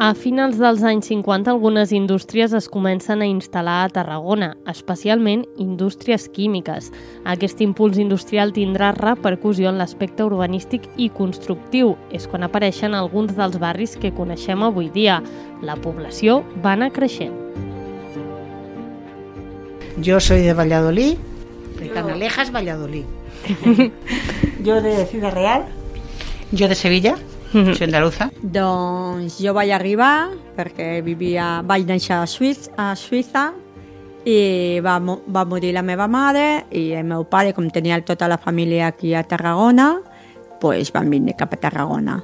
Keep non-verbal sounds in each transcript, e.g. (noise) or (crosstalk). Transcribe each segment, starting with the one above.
A finals dels anys 50, algunes indústries es comencen a instal·lar a Tarragona, especialment indústries químiques. Aquest impuls industrial tindrà repercussió en l'aspecte urbanístic i constructiu. És quan apareixen alguns dels barris que coneixem avui dia. La població va anar creixent. Yo soy de Valladolid, de Canalejas, Valladolid. (laughs) Jo de Ciudad Real. Jo de Sevilla, soy andaluza. Doncs jo vaig arribar perquè vivia, vaig néixer a Suïssa, a Suïssa i va, va morir la meva mare i el meu pare, com tenia tota la família aquí a Tarragona, pues van vindre cap a Tarragona.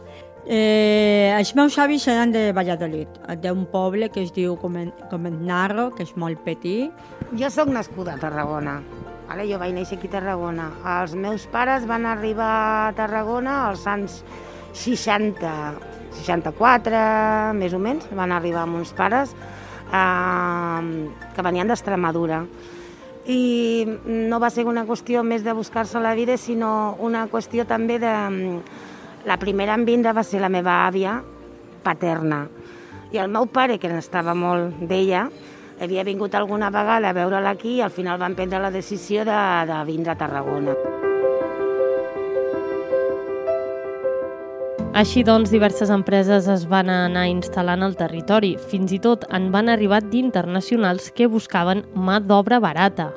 Eh, els meus avis eren de Valladolid, d'un poble que es diu Comen- Comenarro, que és molt petit. Jo sóc nascuda a Tarragona. Vale? Jo vaig néixer aquí a Tarragona. Els meus pares van arribar a Tarragona als anys 60, 64, més o menys. Van arribar amb uns pares eh, que venien d'Extremadura. I no va ser una qüestió més de buscar-se la vida, sinó una qüestió també de... La primera en vindre va ser la meva àvia paterna. I el meu pare, que n'estava molt d'ella, havia vingut alguna vegada a veure-la aquí i al final van prendre la decisió de, de vindre a Tarragona. Així doncs, diverses empreses es van anar instal·lant al territori. Fins i tot en van arribar d'internacionals que buscaven mà d'obra barata.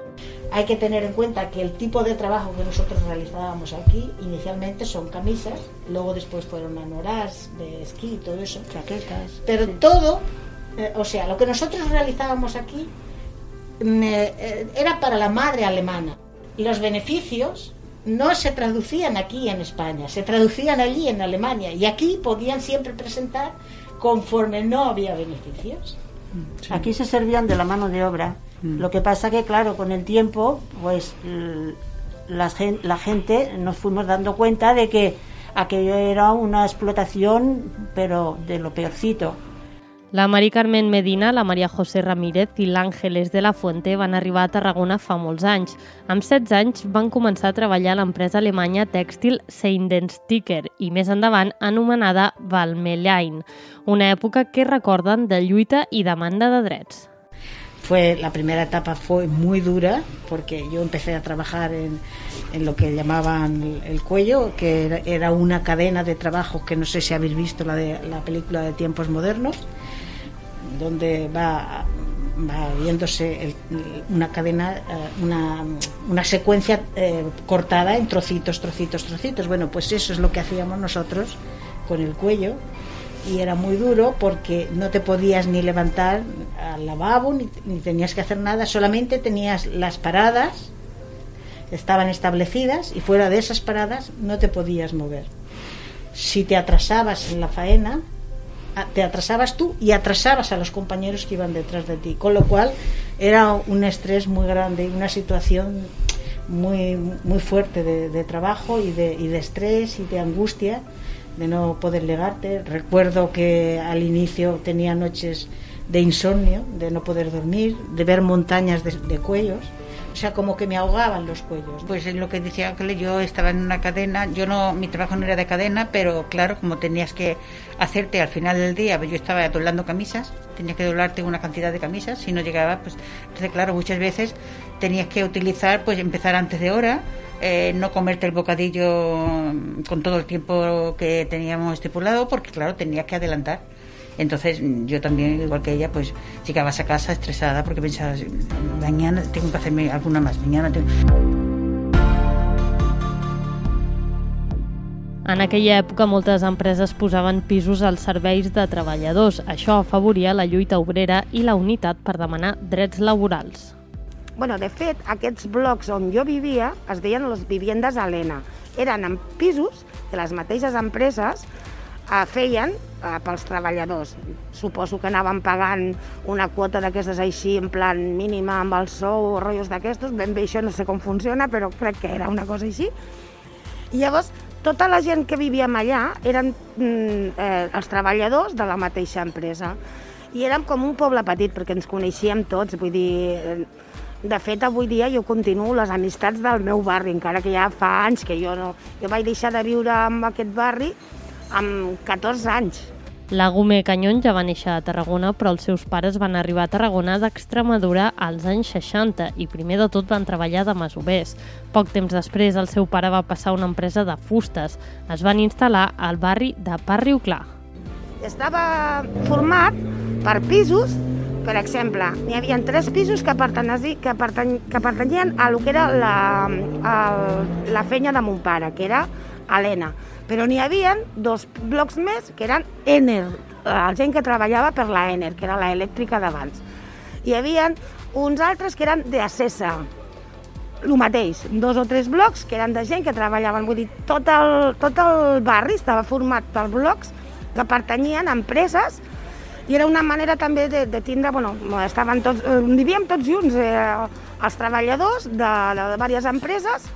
Hay que tener en cuenta que el tipo de trabajo que nosotros realizábamos aquí inicialmente son camisas, luego después fueron anoras de esquí y todo eso. Chaquetes. Pero todo, eh, o sea, lo que nosotros realizábamos aquí eh, era para la madre alemana. Los beneficios no se traducían aquí en España, se traducían allí en Alemania y aquí podían siempre presentar conforme no había beneficios. Aquí se servían de la mano de obra. Lo que pasa que, claro, con el tiempo, pues la, la gente nos fuimos dando cuenta de que aquello era una explotación, pero de lo peorcito. La Mari Carmen Medina, la Maria José Ramírez i l'Àngeles de la Fuente van arribar a Tarragona fa molts anys. Amb 16 anys van començar a treballar a l'empresa alemanya tèxtil Seindensticker i més endavant anomenada Valmelain, una època que recorden de lluita i demanda de drets. Fue, la primera etapa fue muy dura porque yo empecé a trabajar en, lo que llamaban el cuello, que era, una cadena de trabajo que no sé si habéis visto la, de, la película de tiempos modernos, donde va, viéndose una cadena, eh, una, una secuencia eh, cortada en trocitos, trocitos, trocitos. Bueno, pues eso es lo que hacíamos nosotros con el cuello y era muy duro porque no te podías ni levantar al lavabo ni, ni tenías que hacer nada, solamente tenías las paradas, estaban establecidas y fuera de esas paradas no te podías mover. Si te atrasabas en la faena, te atrasabas tú y atrasabas a los compañeros que iban detrás de ti, con lo cual era un estrés muy grande y una situación muy, muy fuerte de, de trabajo y de, y de estrés y de angustia de no poder legarte. Recuerdo que al inicio tenía noches de insomnio, de no poder dormir, de ver montañas de, cuellos, o sea, como que me ahogaban los cuellos. Pues es lo que decía Ángel, yo estaba en una cadena, yo no, mi trabajo no era de cadena, pero claro, como tenías que hacerte al final del día, pues yo estaba doblando camisas, tenías que doblarte una cantidad de camisas, si no llegaba, pues entonces claro, muchas veces tenías que utilizar, pues empezar antes de hora, eh, no comerte el bocadillo con todo el tiempo que teníamos estipulado, porque claro, tenías que adelantar. Entonces yo también, igual que ella, pues llegabas a casa estresada porque pensabas, mañana tengo que hacerme alguna más, mañana tengo... En aquella època moltes empreses posaven pisos als serveis de treballadors. Això afavoria la lluita obrera i la unitat per demanar drets laborals. Bueno, de fet, aquests blocs on jo vivia es deien les viviendes Helena. Eren en pisos que les mateixes empreses eh, feien eh, pels treballadors. Suposo que anaven pagant una quota d'aquestes així, en plan mínima amb el sou o rotllos d'aquestos. Ben bé això no sé com funciona, però crec que era una cosa així. I llavors, tota la gent que vivíem allà eren mm, eh, els treballadors de la mateixa empresa. I érem com un poble petit, perquè ens coneixíem tots, vull dir... eh, De fet, avui dia jo continuo les amistats del meu barri, encara que ja fa anys que jo no... Jo vaig deixar de viure en aquest barri amb 14 anys. La Gume Canyón ja va néixer a Tarragona, però els seus pares van arribar a Tarragona d'Extremadura als anys 60 i primer de tot van treballar de masovers. Poc temps després, el seu pare va passar a una empresa de fustes. Es van instal·lar al barri de Parriu Clar. Estava format per pisos, per exemple, n'hi havia tres pisos que, perteneci, que, pertany, que pertanyien a lo que era la, el, la fenya de mon pare, que era Helena. Però n'hi havia dos blocs més que eren Ener, la gent que treballava per la Ener, que era l'elèctrica d'abans. Hi havia uns altres que eren d'Acesa, el mateix, dos o tres blocs que eren de gent que treballaven, vull dir, tot el, tot el barri estava format per blocs que pertanyien a empreses i era una manera també de, de tindre, bueno, estaven tots, eh, vivíem tots junts, eh, els treballadors de, de, de diverses empreses,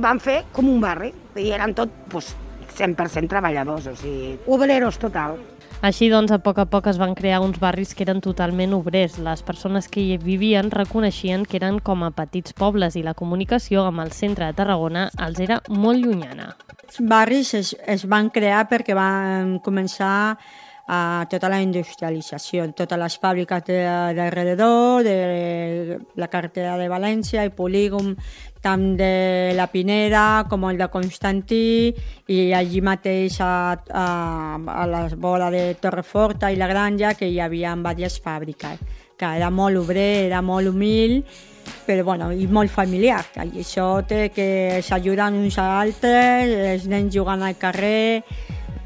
van fer com un barri, i eren tot pues, 100% treballadors, o sigui, obreros total. Així doncs, a poc a poc es van crear uns barris que eren totalment obrers. Les persones que hi vivien reconeixien que eren com a petits pobles i la comunicació amb el centre de Tarragona els era molt llunyana. Els barris es, es van crear perquè van començar a tota la industrialització, totes les fàbriques de, d'alrededor, de la carretera de València, el polígon tant de la Pineda com el de Constantí i allí mateix a, a, a la vora de Torreforta i la Granja que hi havia diverses fàbriques que era molt obrer, era molt humil però bueno, i molt familiar i això té que s'ajuden uns a altres els nens jugant al carrer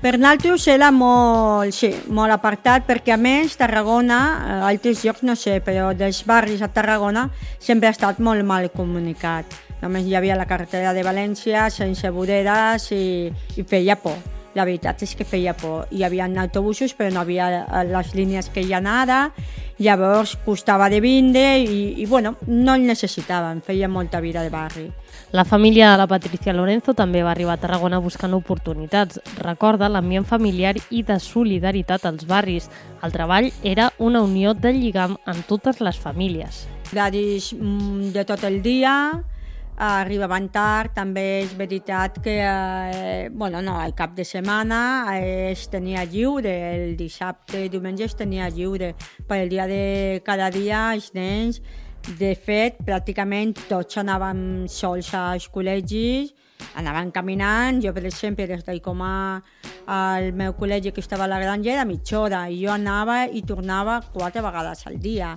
per nosaltres era molt, sí, molt apartat perquè a més Tarragona, a eh, altres llocs no sé, però dels barris a Tarragona sempre ha estat molt mal comunicat. Només hi havia la carretera de València sense voreres i, i feia por. La veritat és que feia por. Hi havia autobusos però no havia eh, les línies que hi ha ara, llavors costava de vindre i, i bueno, no el necessitaven, feia molta vida de barri. La família de la Patricia Lorenzo també va arribar a Tarragona buscant oportunitats. Recorda l'ambient familiar i de solidaritat als barris. El treball era una unió de lligam en totes les famílies. Horaris mm, de tot el dia, arribaven tard, també és veritat que eh, bueno, no, el cap de setmana eh, es tenia lliure, el dissabte i diumenge es tenia lliure, per el dia de cada dia els nens de fet, pràcticament tots anàvem sols als col·legis, anàvem caminant, jo per exemple des d'Icomà al meu col·legi que estava a la granja era mitja hora i jo anava i tornava quatre vegades al dia.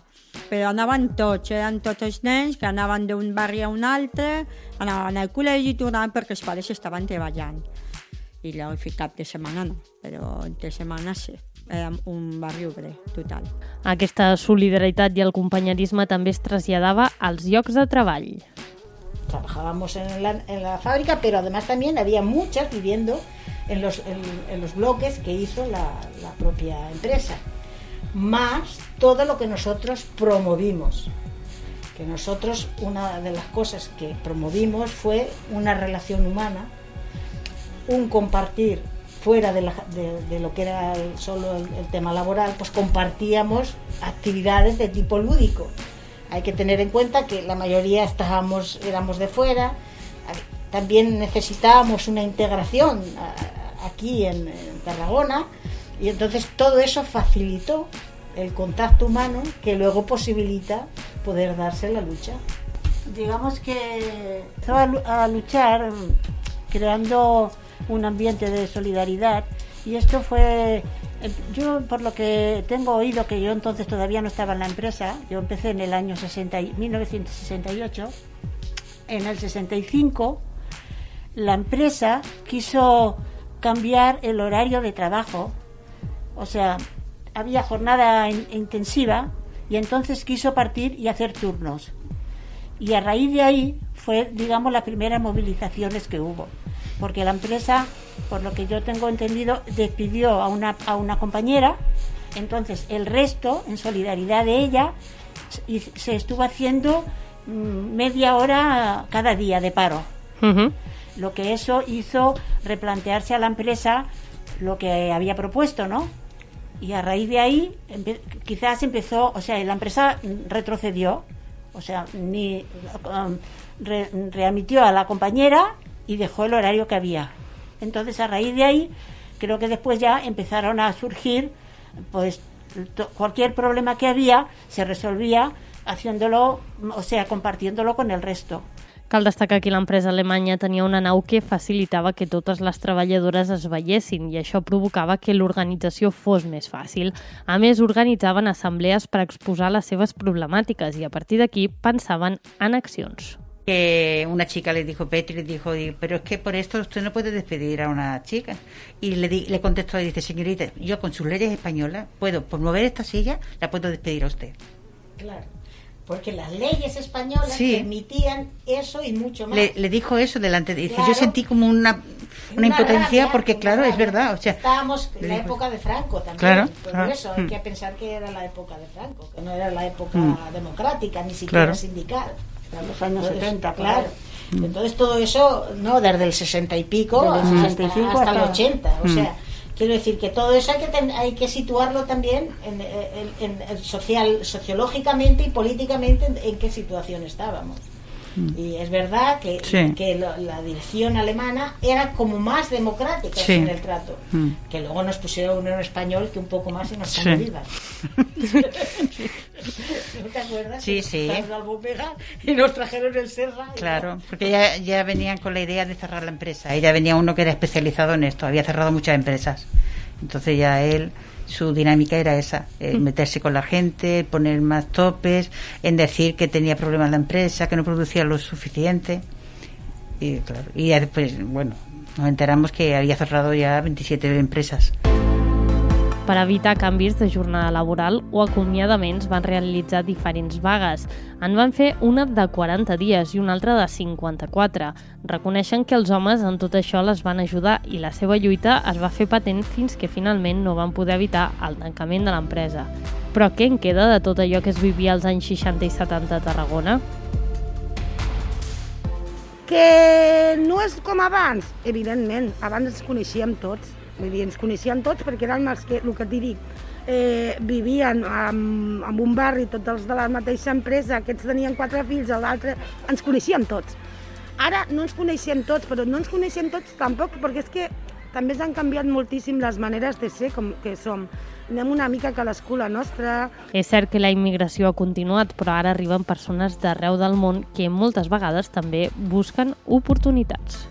Però anaven tots, eren tots els nens que anaven d'un barri a un altre, anaven al col·legi i tornaven perquè els pares estaven treballant. I llavors cap de setmana no, però entre setmana sí era un barri obrer total. Aquesta solidaritat i el companyerisme també es traslladava als llocs de treball. Trabajábamos en la, en la fábrica, pero además también había muchas viviendo en los, en, los bloques que hizo la, la propia empresa, más todo lo que nosotros promovimos. Que nosotros, una de las cosas que promovimos fue una relación humana, un compartir fuera de, lo que era solo el, el, tema laboral, pues compartíamos actividades de tipo lúdico. Hay que tener en cuenta que la mayoría estábamos, éramos de fuera, también necesitábamos una integración aquí en, en Tarragona y entonces todo eso facilitó el contacto humano que luego posibilita poder darse la lucha. Digamos que estaba a luchar creando un ambiente de solidaridad y esto fue eh, yo por lo que tengo oído que yo entonces todavía no estaba en la empresa yo empecé en el año 60, 1968 en el 65 la empresa quiso cambiar el horario de trabajo o sea había jornada in, intensiva y entonces quiso partir y hacer turnos y a raíz de ahí fue digamos las primeras movilizaciones que hubo porque la empresa, por lo que yo tengo entendido, despidió a una, a una compañera, entonces el resto, en solidaridad de ella, se estuvo haciendo mm, media hora cada día de paro. Uh. Lo que eso hizo replantearse a la empresa lo que había propuesto, ¿no? Y a raíz de ahí, quizás empezó, o sea, la empresa retrocedió, o sea, ni um, re readmitió a la compañera y dejó el horario que había. Entonces, a raíz de ahí, creo que después ya empezaron a surgir, pues cualquier problema que había se resolvía haciéndolo, o sea, compartiéndolo con el resto. Cal destacar que l'empresa alemanya tenia una nau que facilitava que totes les treballadores es veiessin i això provocava que l'organització fos més fàcil. A més, organitzaven assemblees per exposar les seves problemàtiques i a partir d'aquí pensaven en accions. que una chica le dijo, Petri le dijo, y- pero es que por esto usted no puede despedir a una chica. Y le, di- le contestó y dice, señorita, yo con sus leyes españolas puedo, por mover esta silla, la puedo despedir a usted. Claro. Porque las leyes españolas Sí. permitían eso y mucho más. Le, le dijo eso delante de dice, Claro. yo sentí como una, una impotencia rabia, porque una claro, es rabia. verdad, o sea, estábamos en la dijo- época de Franco también. Claro, Por claro. eso hay Mm. que pensar que era la época de Franco, que no era la época Mm. democrática, ni siquiera Claro. sindical. En los años Entonces, 70, claro. claro. Entonces todo eso, no, desde el 60 y pico el hasta- 65 hasta, el hasta- 80. O Mm. sea, quiero decir que todo eso hay que, hay que situarlo también en, en- social, sociológicamente y políticamente en, en qué situación estábamos. Y es verdad que. Sí. que lo- la dirección alemana era como más democrática Sí. en el trato. Mm. Que luego nos pusieron uno en español que un poco más y nos Sí. sí. vivas. (laughs) ¿No te acuerdas? Sí, sí. En y nos trajeron el Serra. Claro, porque ya, ya venían con la idea de cerrar la empresa. Ya venía uno que era especializado en esto, había cerrado muchas empresas. Entonces ya él, su dinámica era esa, eh, meterse con la gente, poner más topes, en decir que tenía problemas la empresa, que no producía lo suficiente. Y claro, y después, bueno, nos enteramos que había cerrado ya 27 empresas. Per evitar canvis de jornada laboral o acomiadaments van realitzar diferents vagues. En van fer una de 40 dies i una altra de 54. Reconeixen que els homes en tot això les van ajudar i la seva lluita es va fer patent fins que finalment no van poder evitar el tancament de l'empresa. Però què en queda de tot allò que es vivia als anys 60 i 70 a Tarragona? Que no és com abans, evidentment. Abans ens coneixíem tots. Vull dir, ens coneixíem tots perquè érem els que, el que t'hi dic, eh, vivien en, en un barri, tots els de la mateixa empresa, aquests tenien quatre fills, l'altre... Ens coneixíem tots. Ara no ens coneixem tots, però no ens coneixem tots tampoc, perquè és que també s'han canviat moltíssim les maneres de ser com que som. Anem una mica cadascú la nostra, És cert que la immigració ha continuat, però ara arriben persones d'arreu del món que moltes vegades també busquen oportunitats.